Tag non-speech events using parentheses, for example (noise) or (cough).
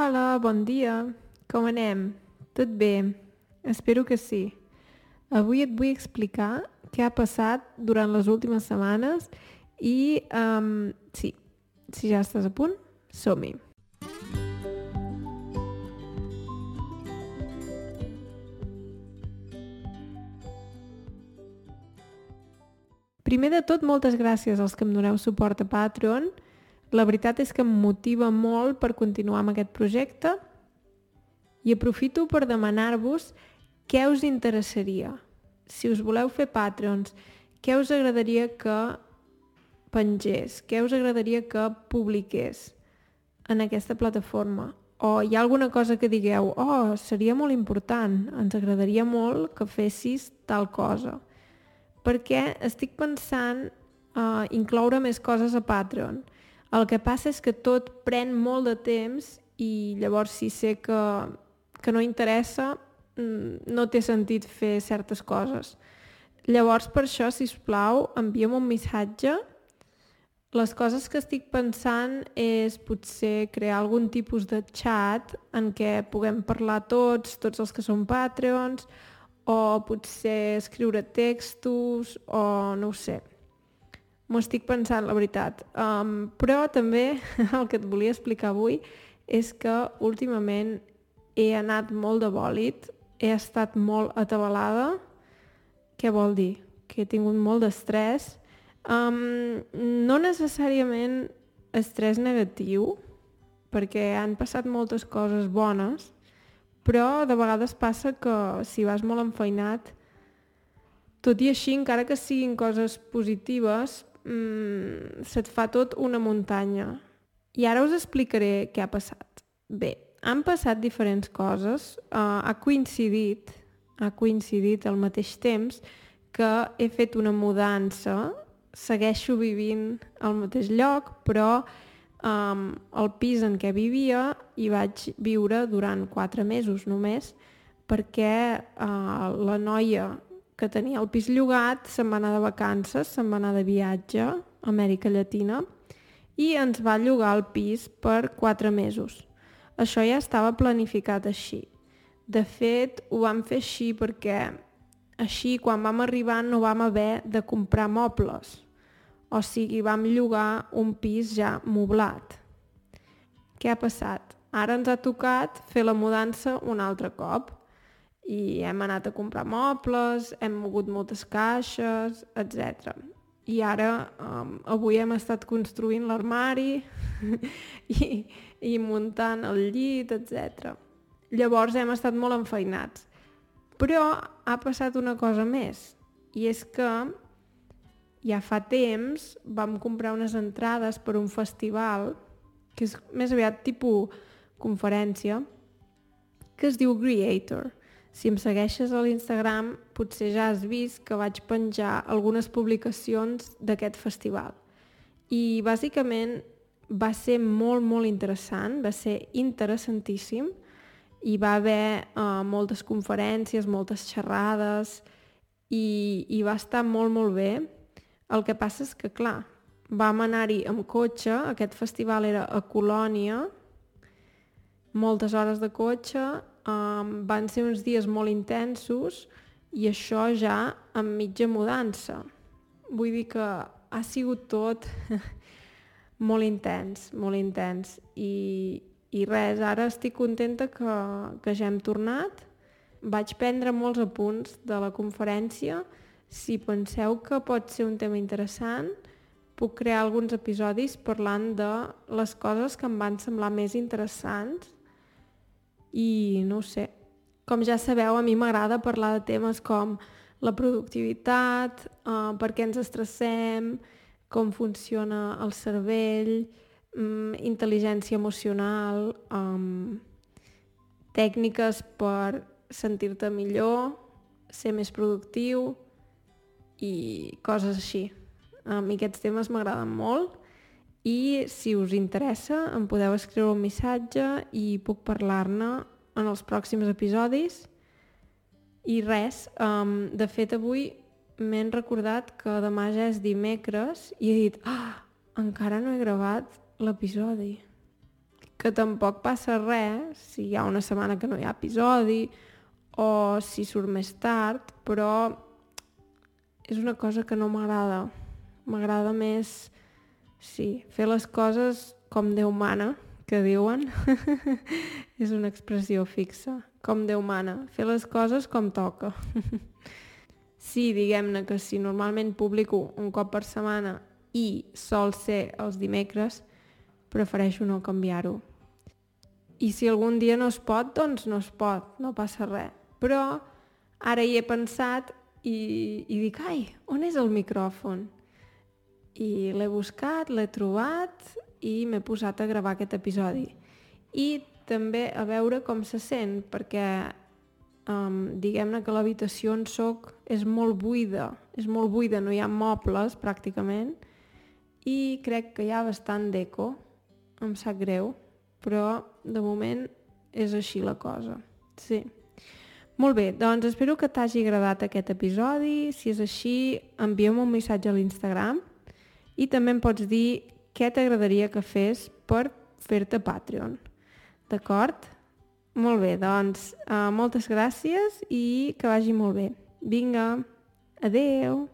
Hola, bon dia. Com anem? Tot bé? Espero que sí. Avui et vull explicar què ha passat durant les últimes setmanes i, um, sí, si ja estàs a punt, som-hi. Primer de tot, moltes gràcies als que em doneu suport a Patreon. La veritat és que em motiva molt per continuar amb aquest projecte i aprofito per demanar-vos què us interessaria. Si us voleu fer Patreons, què us agradaria que pengés? Què us agradaria que publiqués en aquesta plataforma? O hi ha alguna cosa que digueu, oh, seria molt important, ens agradaria molt que fessis tal cosa. Perquè estic pensant uh, incloure més coses a Patreon. El que passa és que tot pren molt de temps i llavors si sé que, que no interessa, mm, no té sentit fer certes coses. Llavors, per això, si us plau, envia'm un missatge. Les coses que estic pensant és potser crear algun tipus de chat en què puguem parlar tots, tots els que són Patreons, o potser escriure textos, o no ho sé M'ho estic pensant, la veritat. Um, però també (laughs) el que et volia explicar avui és que últimament he anat molt de bòlit, he estat molt atabalada. Què vol dir? Que he tingut molt d'estrès. Um, no necessàriament estrès negatiu, perquè han passat moltes coses bones, però de vegades passa que si vas molt enfeinat, tot i així, encara que siguin coses positives, mm, se't fa tot una muntanya. I ara us explicaré què ha passat. Bé, han passat diferents coses, uh, ha coincidit, ha coincidit al mateix temps que he fet una mudança, segueixo vivint al mateix lloc, però um, el pis en què vivia hi vaig viure durant quatre mesos només, perquè uh, la noia que tenia el pis llogat, se'n va anar de vacances, se'n va anar de viatge a Amèrica Llatina i ens va llogar el pis per quatre mesos. Això ja estava planificat així. De fet, ho vam fer així perquè així quan vam arribar no vam haver de comprar mobles. O sigui, vam llogar un pis ja moblat. Què ha passat? Ara ens ha tocat fer la mudança un altre cop i hem anat a comprar mobles, hem mogut moltes caixes, etc. I ara, um, avui hem estat construint l'armari (laughs) i, i muntant el llit, etc. Llavors hem estat molt enfeinats. Però ha passat una cosa més, i és que ja fa temps vam comprar unes entrades per un festival, que és més aviat tipus conferència, que es diu Creator si em segueixes a l'Instagram, potser ja has vist que vaig penjar algunes publicacions d'aquest festival. I bàsicament va ser molt, molt interessant, va ser interessantíssim. Hi va haver uh, moltes conferències, moltes xerrades i, i va estar molt, molt bé. El que passa és que, clar, vam anar-hi amb cotxe, aquest festival era a Colònia, moltes hores de cotxe um, van ser uns dies molt intensos i això ja amb mitja mudança. Vull dir que ha sigut tot (laughs) molt intens, molt intens. I, i res, ara estic contenta que, que ja hem tornat. Vaig prendre molts apunts de la conferència. Si penseu que pot ser un tema interessant, puc crear alguns episodis parlant de les coses que em van semblar més interessants i no sé, com ja sabeu, a mi m'agrada parlar de temes com la productivitat, uh, per què ens estressem, com funciona el cervell, um, intel·ligència emocional, um, tècniques per sentir-te millor, ser més productiu i coses així. A mi aquests temes m'agraden molt i si us interessa em podeu escriure un missatge i puc parlar-ne en els pròxims episodis. I res, um, de fet avui m'he recordat que demà ja és dimecres i he dit, ah, encara no he gravat l'episodi. que tampoc passa res si hi ha una setmana que no hi ha episodi o si surt més tard, però és una cosa que no m'agrada. M'agrada més, sí, fer les coses com Déu mana, que diuen. (laughs) és una expressió fixa, com Déu mana. Fer les coses com toca. (laughs) sí, diguem-ne que si normalment publico un cop per setmana i sol ser els dimecres, prefereixo no canviar-ho. I si algun dia no es pot, doncs no es pot, no passa res. Però ara hi he pensat i, i dic, ai, on és el micròfon? I l'he buscat, l'he trobat i m'he posat a gravar aquest episodi. I també a veure com se sent, perquè um, diguem-ne que l'habitació on soc és molt buida, és molt buida, no hi ha mobles pràcticament, i crec que hi ha bastant d'eco, em sap greu, però de moment és així la cosa. Sí. Molt bé, doncs espero que t'hagi agradat aquest episodi. Si és així, envia'm un missatge a l'Instagram i també em pots dir què t'agradaria que fes per fer-te Patreon. D'acord? Molt bé, doncs uh, moltes gràcies i que vagi molt bé. Vinga, adeu!